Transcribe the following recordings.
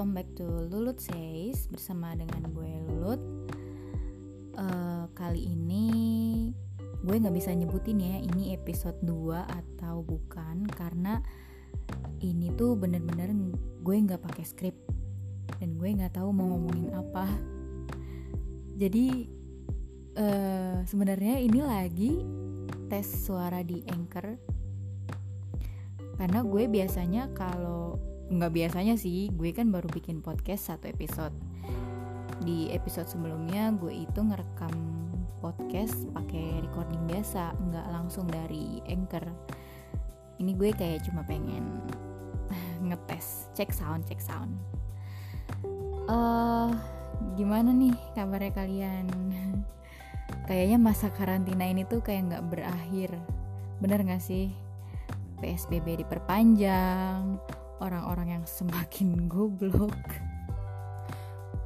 welcome back to Lulut Says bersama dengan gue Lulut. Uh, kali ini gue nggak bisa nyebutin ya ini episode 2 atau bukan karena ini tuh bener-bener gue nggak pakai skrip dan gue nggak tahu mau ngomongin apa. Jadi uh, sebenarnya ini lagi tes suara di Anchor karena gue biasanya kalau nggak biasanya sih gue kan baru bikin podcast satu episode. Di episode sebelumnya gue itu ngerekam podcast pakai recording biasa nggak langsung dari anchor. Ini gue kayak cuma pengen ngetes cek sound cek sound. Uh, gimana nih kabarnya kalian? Kayaknya masa karantina ini tuh kayak nggak berakhir. Bener gak sih? PSBB diperpanjang orang-orang yang semakin goblok.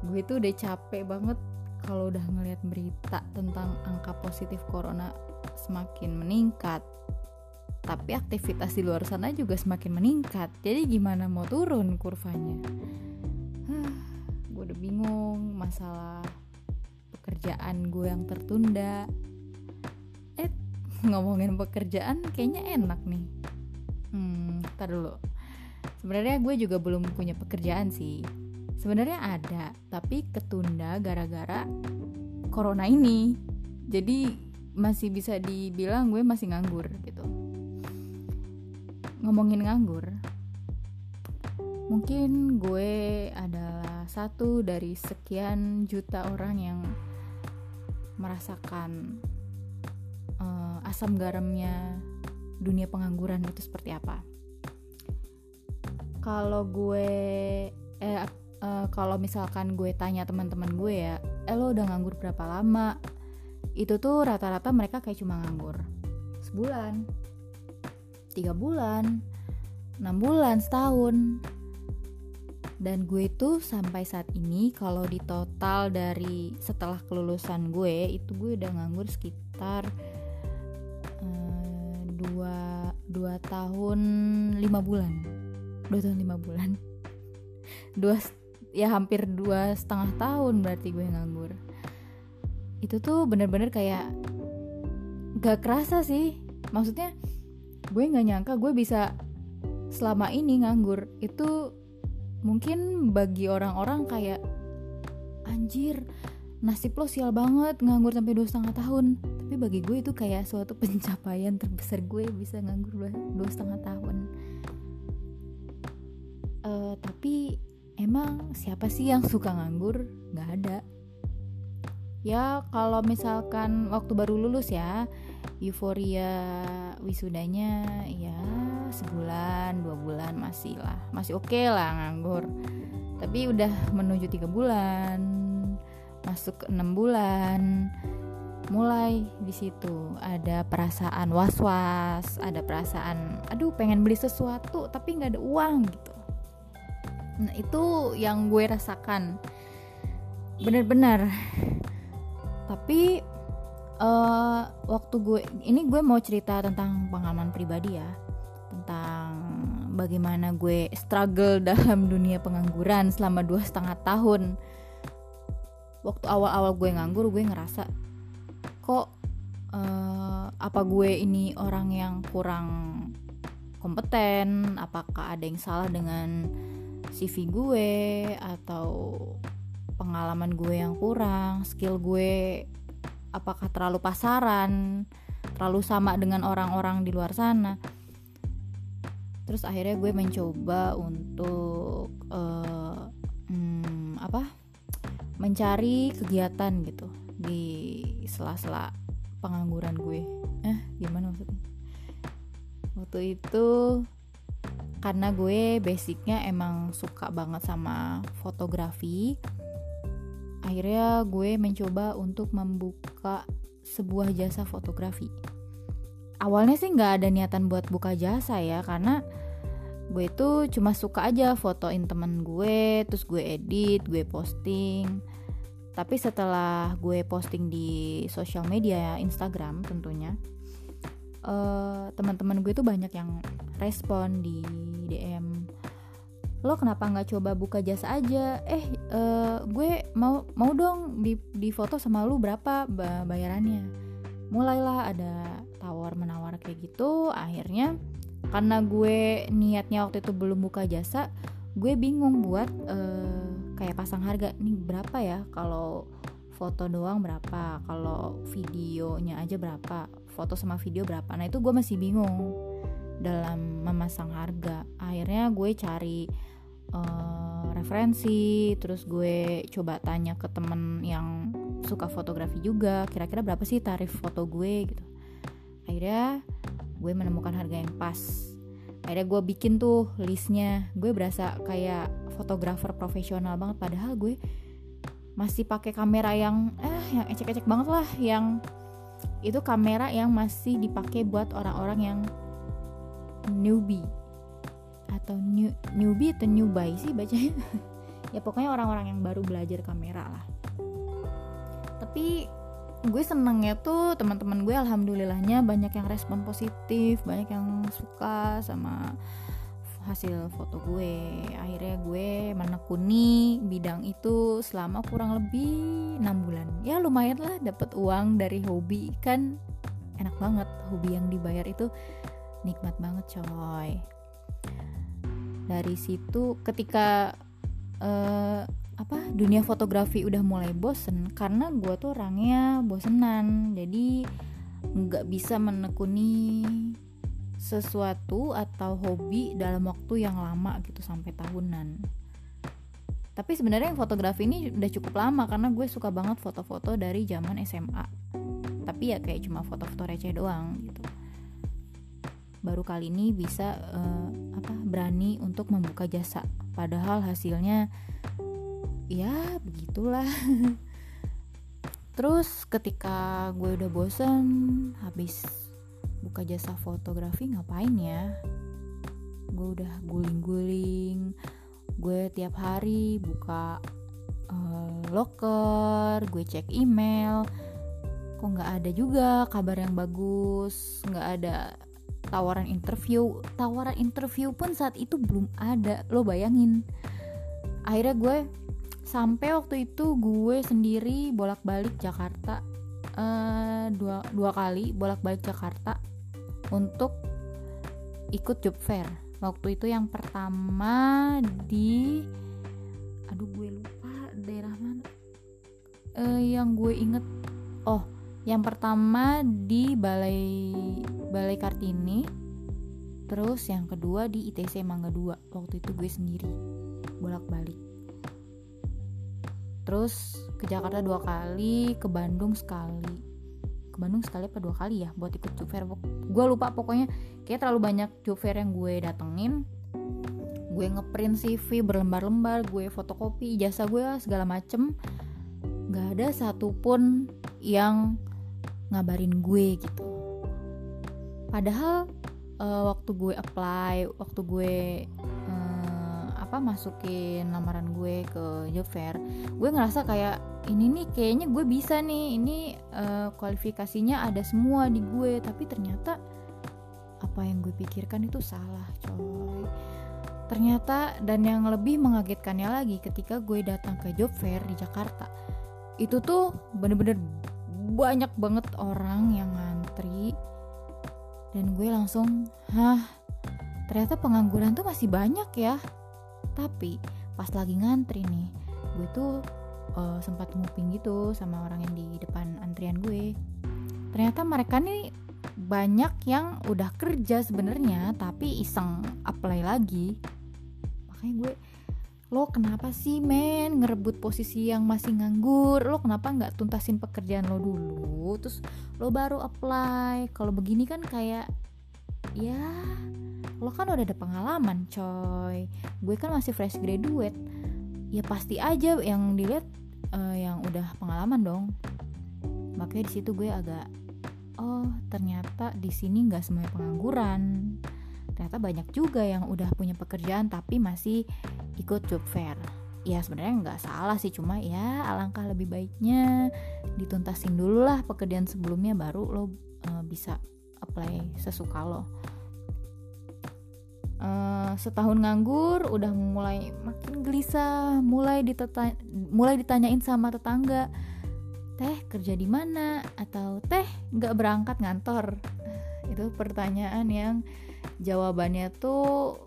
Gue tuh udah capek banget kalau udah ngeliat berita tentang angka positif corona semakin meningkat. Tapi aktivitas di luar sana juga semakin meningkat. Jadi gimana mau turun kurvanya? Huh, gue udah bingung masalah pekerjaan gue yang tertunda. Eh ngomongin pekerjaan kayaknya enak nih. Hmm ntar dulu sebenarnya gue juga belum punya pekerjaan sih. Sebenarnya ada tapi ketunda gara-gara corona ini. Jadi masih bisa dibilang gue masih nganggur gitu. Ngomongin nganggur mungkin gue adalah satu dari sekian juta orang yang merasakan uh, asam garamnya dunia pengangguran itu seperti apa kalau gue eh uh, kalau misalkan gue tanya teman-teman gue ya eh lo udah nganggur berapa lama? Itu tuh rata-rata mereka kayak cuma nganggur sebulan tiga bulan enam bulan setahun. Dan gue itu sampai saat ini kalau di total dari setelah kelulusan gue itu gue udah nganggur sekitar uh, dua dua tahun lima bulan dua tahun lima bulan. Dua ya hampir dua setengah tahun berarti gue nganggur. Itu tuh bener-bener kayak gak kerasa sih. Maksudnya gue nggak nyangka gue bisa selama ini nganggur. Itu mungkin bagi orang-orang kayak anjir nasib lo sial banget nganggur sampai dua setengah tahun. Tapi bagi gue itu kayak suatu pencapaian terbesar gue bisa nganggur dua setengah tahun uh, tapi emang siapa sih yang suka nganggur? Nggak ada. Ya kalau misalkan waktu baru lulus ya euforia wisudanya ya sebulan dua bulan masih lah masih oke okay lah nganggur. Tapi udah menuju tiga bulan masuk enam bulan mulai di situ. Ada perasaan was was ada perasaan aduh pengen beli sesuatu tapi nggak ada uang gitu Nah itu yang gue rasakan. Bener-bener. Tapi uh, Waktu gue Ini gue mau cerita tentang pengalaman pribadi ya. Tentang bagaimana gue struggle dalam dunia pengangguran Selama dua setengah tahun. Waktu awal-awal gue nganggur gue ngerasa Kok uh, Apa gue ini orang yang kurang kompeten? Apakah ada yang salah dengan CV gue atau pengalaman gue yang kurang, skill gue apakah terlalu pasaran, terlalu sama dengan orang-orang di luar sana. Terus akhirnya gue mencoba untuk uh, hmm, apa? mencari kegiatan gitu di sela-sela pengangguran gue. Eh, gimana maksudnya? Waktu itu karena gue basicnya emang suka banget sama fotografi. Akhirnya gue mencoba untuk membuka sebuah jasa fotografi. Awalnya sih nggak ada niatan buat buka jasa ya karena gue itu cuma suka aja fotoin temen gue terus gue edit gue posting. Tapi setelah gue posting di sosial media ya Instagram tentunya uh, teman-teman gue tuh banyak yang respon di DM lo kenapa nggak coba buka jasa aja? Eh uh, gue mau mau dong di di foto sama lu berapa bayarannya? Mulailah ada tawar menawar kayak gitu. Akhirnya karena gue niatnya waktu itu belum buka jasa gue bingung buat uh, kayak pasang harga. Nih berapa ya? Kalau foto doang berapa? Kalau videonya aja berapa foto sama video berapa. Nah itu gue masih bingung dalam memasang harga. Akhirnya gue cari uh, referensi terus gue coba tanya ke temen yang suka fotografi juga kira-kira berapa sih tarif foto gue gitu. Akhirnya gue menemukan harga yang pas. Akhirnya gue bikin tuh listnya. Gue berasa kayak fotografer profesional banget padahal gue masih pakai kamera yang eh yang ecek-ecek banget lah yang itu kamera yang masih dipakai buat orang-orang yang newbie. Atau new newbie atau newbie sih bacanya. Ya pokoknya orang-orang yang baru belajar kamera lah. Tapi gue senengnya tuh teman-teman gue alhamdulillahnya banyak yang respon positif banyak yang suka sama hasil foto gue. Akhirnya gue menekuni bidang itu selama kurang lebih enam bulan. Ya lumayan lah dapat uang dari hobi kan. Enak banget hobi yang dibayar itu. Nikmat banget coy. Dari situ ketika uh, apa dunia fotografi udah mulai bosen karena gue tuh orangnya bosenan. Jadi nggak bisa menekuni sesuatu atau hobi dalam waktu yang lama gitu sampai tahunan. Tapi sebenarnya yang fotografi ini udah cukup lama karena gue suka banget foto-foto dari zaman SMA tapi ya kayak cuma foto-foto receh doang gitu. Baru kali ini bisa uh, apa berani untuk membuka jasa. Padahal hasilnya ya begitulah. Terus ketika gue udah bosen habis buka jasa fotografi ngapain ya? Gue udah guling-guling gue tiap hari buka uh, locker gue cek email. Kok nggak ada juga kabar yang bagus? Nggak ada tawaran interview. Tawaran interview pun saat itu belum ada. Lo bayangin. Akhirnya gue sampai waktu itu gue sendiri bolak-balik Jakarta. Uh, dua dua kali bolak-balik Jakarta untuk ikut job fair. Waktu itu yang pertama di aduh gue lupa daerah mana. Uh, yang gue inget oh yang pertama di balai balai kartini terus yang kedua di ITC Mangga 2 waktu itu gue sendiri bolak balik terus ke Jakarta dua kali ke Bandung sekali ke Bandung sekali apa dua kali ya buat ikut job fair gue lupa pokoknya kayak terlalu banyak job fair yang gue datengin. Gue ngeprint CV berlembar-lembar gue fotokopi jasa gue segala macem. Gak ada satupun yang ngabarin gue gitu. Padahal uh, waktu gue apply waktu gue apa masukin lamaran gue ke job fair gue ngerasa kayak ini nih kayaknya gue bisa nih ini uh, kualifikasinya ada semua di gue. Tapi ternyata apa yang gue pikirkan itu salah coy. Ternyata dan yang lebih mengagetkannya lagi ketika gue datang ke job fair di Jakarta itu tuh bener-bener banyak banget orang yang ngantri dan gue langsung hah ternyata pengangguran tuh masih banyak ya tapi pas lagi ngantri nih gue tuh uh, sempat nguping gitu sama orang yang di depan antrian gue. Ternyata mereka nih banyak yang udah kerja sebenarnya tapi iseng apply lagi. Makanya gue lo kenapa sih men? Ngerebut posisi yang masih nganggur. Lo kenapa nggak tuntasin pekerjaan lo dulu? Terus lo baru apply. Kalau begini kan kayak ya lo kan udah ada pengalaman coy. Gue kan masih fresh graduate. Ya pasti aja yang dilihat uh, yang udah pengalaman dong. Makanya di situ gue agak oh ternyata di sini nggak semuanya pengangguran. Ternyata banyak juga yang udah punya pekerjaan tapi masih ikut job fair. Ya sebenarnya nggak salah sih cuma ya alangkah lebih baiknya dituntasin dulu lah pekerjaan sebelumnya baru lo uh, bisa apply sesuka lo uh, setahun nganggur udah mulai makin gelisah mulai diteta mulai ditanyain sama tetangga teh kerja di mana? Atau teh nggak berangkat ngantor. Itu pertanyaan yang jawabannya tuh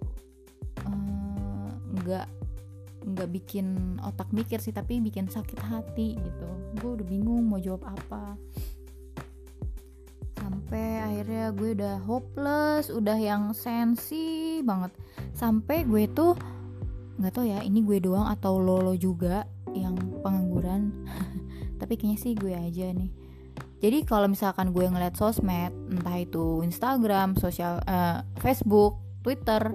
eh, nggak uh, nggak bikin otak mikir sih tapi bikin sakit hati gitu. Gue udah bingung mau jawab apa akhirnya gue udah hopeless udah yang sensi banget. Sampai gue tuh nggak tau ya ini gue doang atau lolo juga yang pengangguran? Tapi kayaknya sih gue aja nih. Jadi kalau misalkan gue ngeliat sosmed entah itu Instagram, sosial, uh, Facebook, Twitter,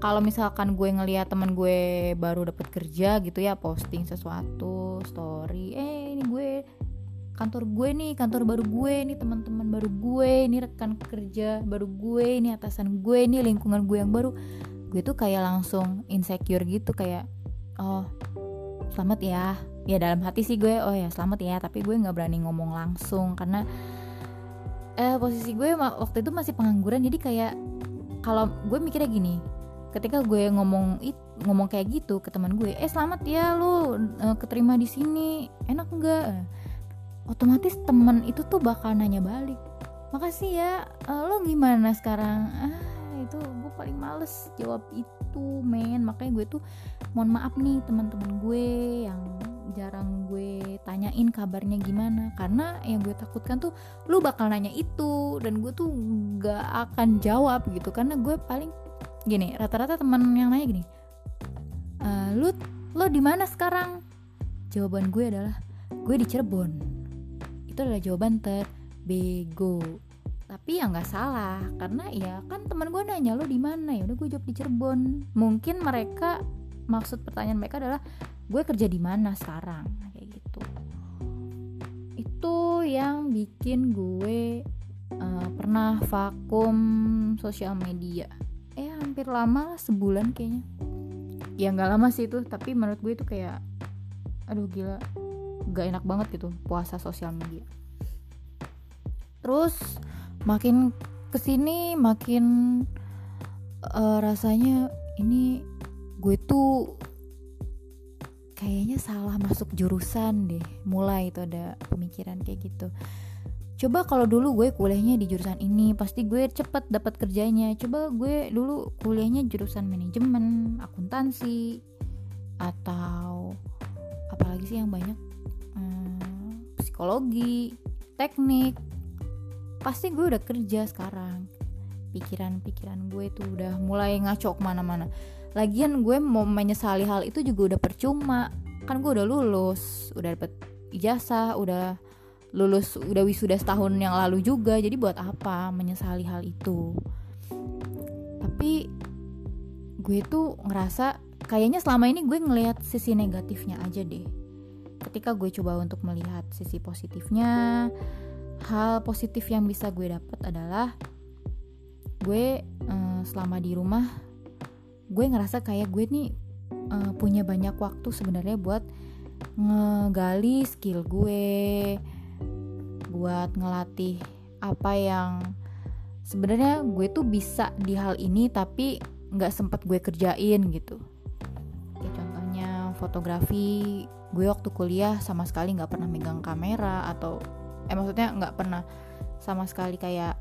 kalau misalkan gue ngeliat temen gue baru dapet kerja gitu ya posting sesuatu story, eh kantor gue nih, kantor baru gue nih, teman-teman baru gue, ini rekan kerja baru gue, ini atasan gue, ini lingkungan gue yang baru, gue tuh kayak langsung insecure gitu kayak, oh selamat ya. Ya dalam hati sih gue oh ya selamat ya. Tapi gue nggak berani ngomong langsung karena eh posisi gue waktu itu masih pengangguran. Jadi kayak kalau gue mikirnya gini ketika gue ngomong it, ngomong kayak gitu ke teman gue eh selamat ya lu uh, keterima di sini enak enggak otomatis temen itu tuh bakal nanya balik. Makasih ya uh, lo gimana sekarang? Ah itu gue paling males jawab itu men. Makanya gue tuh mohon maaf nih teman-teman gue yang jarang gue tanyain kabarnya gimana. Karena yang gue takutkan tuh lu bakal nanya itu dan gue tuh gak akan jawab gitu. Karena gue paling gini rata-rata teman yang nanya gini e, lu lo di mana sekarang? Jawaban gue adalah gue di Cirebon itu adalah jawaban terbego. Tapi ya nggak salah karena ya kan teman gue nanya lo di mana? Ya udah gue jawab di Cirebon. Mungkin mereka maksud pertanyaan mereka adalah gue kerja di mana sekarang? Kayak gitu. Itu yang bikin gue uh, pernah vakum sosial media. Eh hampir lama sebulan kayaknya. Ya nggak lama sih itu tapi menurut gue itu kayak aduh gila gak enak banget gitu puasa sosial media. Terus makin ke sini makin uh, rasanya ini gue tuh kayaknya salah masuk jurusan deh. Mulai itu ada pemikiran kayak gitu. Coba kalau dulu gue kuliahnya di jurusan ini pasti gue cepet dapat kerjanya. Coba gue dulu kuliahnya jurusan manajemen akuntansi atau apalagi sih yang banyak psikologi teknik pasti gue udah kerja sekarang. Pikiran-pikiran gue tuh udah mulai ngaco ke mana-mana. Lagian gue mau menyesali hal itu juga udah percuma. Kan gue udah lulus udah dapet ijazah udah lulus udah wisuda setahun yang lalu juga. Jadi buat apa menyesali hal itu? Tapi gue tuh ngerasa kayaknya selama ini gue ngelihat sisi negatifnya aja deh ketika gue coba untuk melihat sisi positifnya hal positif yang bisa gue dapat adalah gue eh, selama di rumah gue ngerasa kayak gue nih uh, punya banyak waktu sebenarnya buat ngegali skill gue buat ngelatih apa yang sebenarnya gue tuh bisa di hal ini tapi nggak sempet gue kerjain gitu. Kayak contohnya fotografi gue waktu kuliah sama sekali nggak pernah megang kamera atau eh maksudnya nggak pernah sama sekali kayak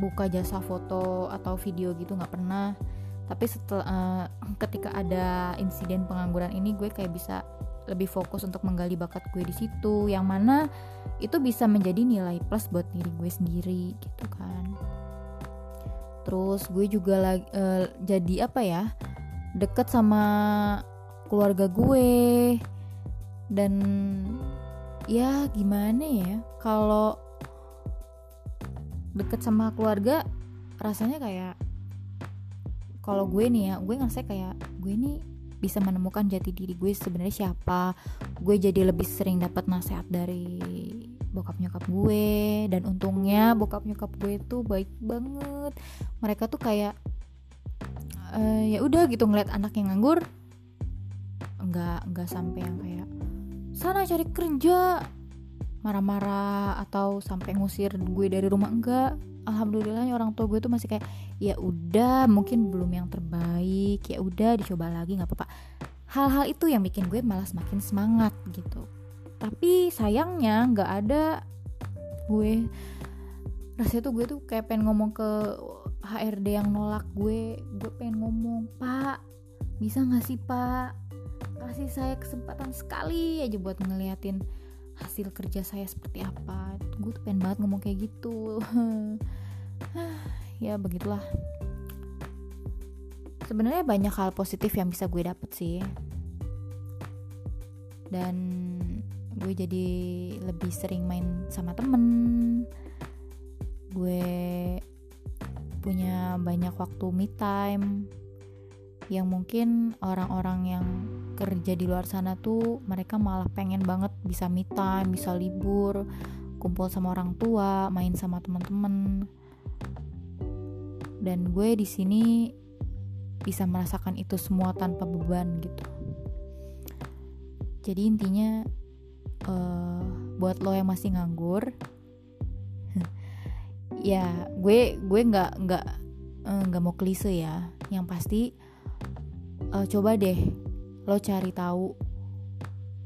buka jasa foto atau video gitu nggak pernah. Tapi setelah uh, ketika ada insiden pengangguran ini gue kayak bisa lebih fokus untuk menggali bakat gue di situ yang mana itu bisa menjadi nilai plus buat diri gue sendiri gitu kan. Terus gue juga lagi uh, jadi apa ya deket sama keluarga gue dan ya gimana ya kalau deket sama keluarga rasanya kayak kalau gue nih ya gue ngerasa kayak gue nih bisa menemukan jati diri gue sebenarnya siapa. Gue jadi lebih sering dapat nasihat dari bokap nyokap gue dan untungnya bokap nyokap gue tuh baik banget. Mereka tuh kayak uh, ya udah gitu ngeliat anak yang nganggur nggak nggak sampai yang kayak sana cari kerja. Marah-marah atau sampai ngusir gue dari rumah enggak. Alhamdulillah orang tua gue tuh masih kayak ya udah mungkin belum yang terbaik. Ya udah dicoba lagi nggak apa-apa. Hal-hal itu yang bikin gue malah semakin semangat gitu. Tapi sayangnya nggak ada gue. Rasanya tuh gue tuh kayak pengen ngomong ke HRD yang nolak gue. Gue pengen ngomong pak bisa nggak sih pak kasih saya kesempatan sekali aja buat ngeliatin hasil kerja saya seperti apa. Gue tuh pengen banget ngomong kayak gitu. Ya begitulah. Sebenarnya banyak hal positif yang bisa gue dapet sih. Dan gue jadi lebih sering main sama temen. Gue punya banyak waktu me time yang mungkin orang-orang yang kerja di luar sana tuh mereka malah pengen banget bisa me time, bisa libur, kumpul sama orang tua, main sama teman-teman. Dan gue di sini bisa merasakan itu semua tanpa beban gitu. Jadi intinya uh, buat lo yang masih nganggur, ya gue gue nggak nggak eh, nggak mau klise ya. Yang pasti uh, coba deh lo cari tahu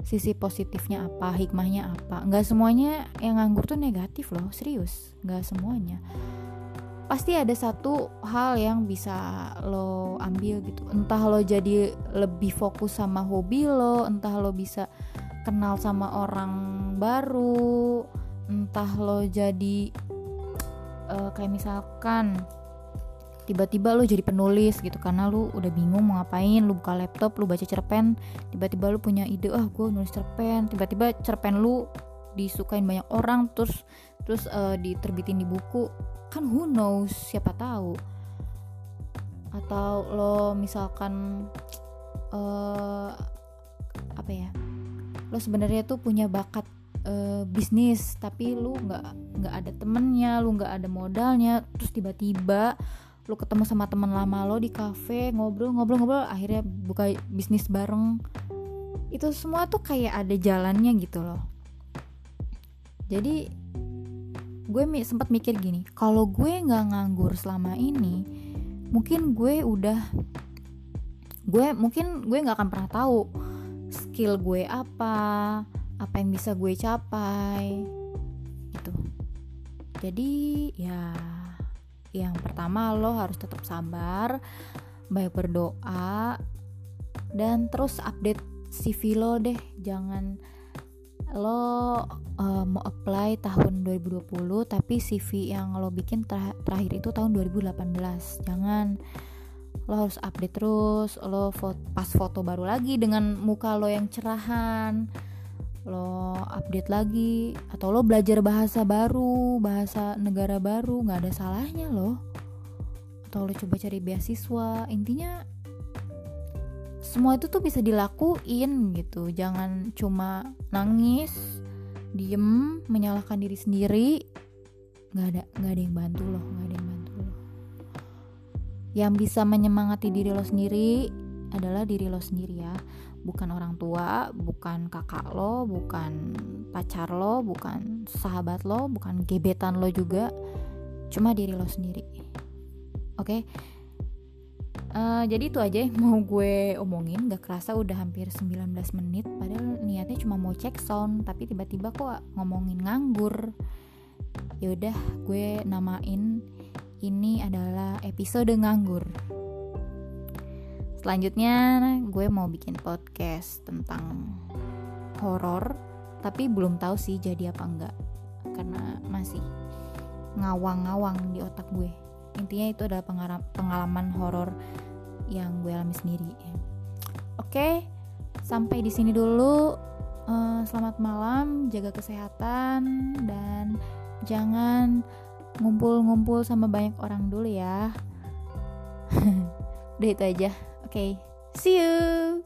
sisi positifnya apa, hikmahnya apa. Nggak semuanya yang nganggur tuh negatif loh, serius. Nggak semuanya. Pasti ada satu hal yang bisa lo ambil gitu. Entah lo jadi lebih fokus sama hobi lo, entah lo bisa kenal sama orang baru, entah lo jadi uh, kayak misalkan tiba-tiba lu jadi penulis gitu karena lu udah bingung mau ngapain lu buka laptop lu baca cerpen tiba-tiba lu punya ide ah gue nulis cerpen. Tiba-tiba cerpen lu disukain banyak orang terus terus uh, diterbitin di buku. Kan who knows siapa tahu. Atau lo misalkan uh, apa ya lo sebenarnya tuh punya bakat uh, bisnis tapi lu nggak nggak ada temennya lu nggak ada modalnya terus tiba-tiba lu ketemu sama teman lama lo di kafe ngobrol ngobrol ngobrol akhirnya buka bisnis bareng. Itu semua tuh kayak ada jalannya gitu loh. Jadi gue mi sempat mikir gini kalau gue nggak nganggur selama ini mungkin gue udah gue mungkin gue nggak akan pernah tahu skill gue apa apa yang bisa gue capai gitu. Jadi ya yang pertama lo harus tetap sabar baik berdoa dan terus update CV lo deh. Jangan lo uh, mau apply tahun 2020 tapi CV yang lo bikin ter terakhir itu tahun 2018 jangan. Lo harus update terus lo foto, pas foto baru lagi dengan muka lo yang cerahan lo update lagi atau lo belajar bahasa baru bahasa negara baru nggak ada salahnya lo. Atau lo coba cari beasiswa. Intinya semua itu tuh bisa dilakuin gitu. Jangan cuma nangis diem menyalahkan diri sendiri. Nggak ada nggak ada yang bantu lo nggak ada yang bantu lo. Yang bisa menyemangati diri lo sendiri adalah diri lo sendiri ya bukan orang tua, bukan kakak lo, bukan pacar lo, bukan sahabat lo, bukan gebetan lo juga, cuma diri lo sendiri. Oke, okay? uh, eh, jadi itu aja yang mau gue omongin. Gak kerasa udah hampir 19 menit, padahal niatnya cuma mau cek sound, tapi tiba-tiba kok ngomongin nganggur. Yaudah, gue namain ini adalah episode nganggur selanjutnya gue mau bikin podcast tentang horor tapi belum tahu sih jadi apa enggak karena masih ngawang-ngawang di otak gue. Intinya itu adalah pengalaman horor yang gue alami sendiri. Oke sampai di sini dulu. Uh, selamat malam jaga kesehatan dan jangan ngumpul-ngumpul sama banyak orang dulu ya. Udah itu aja Okay, see you.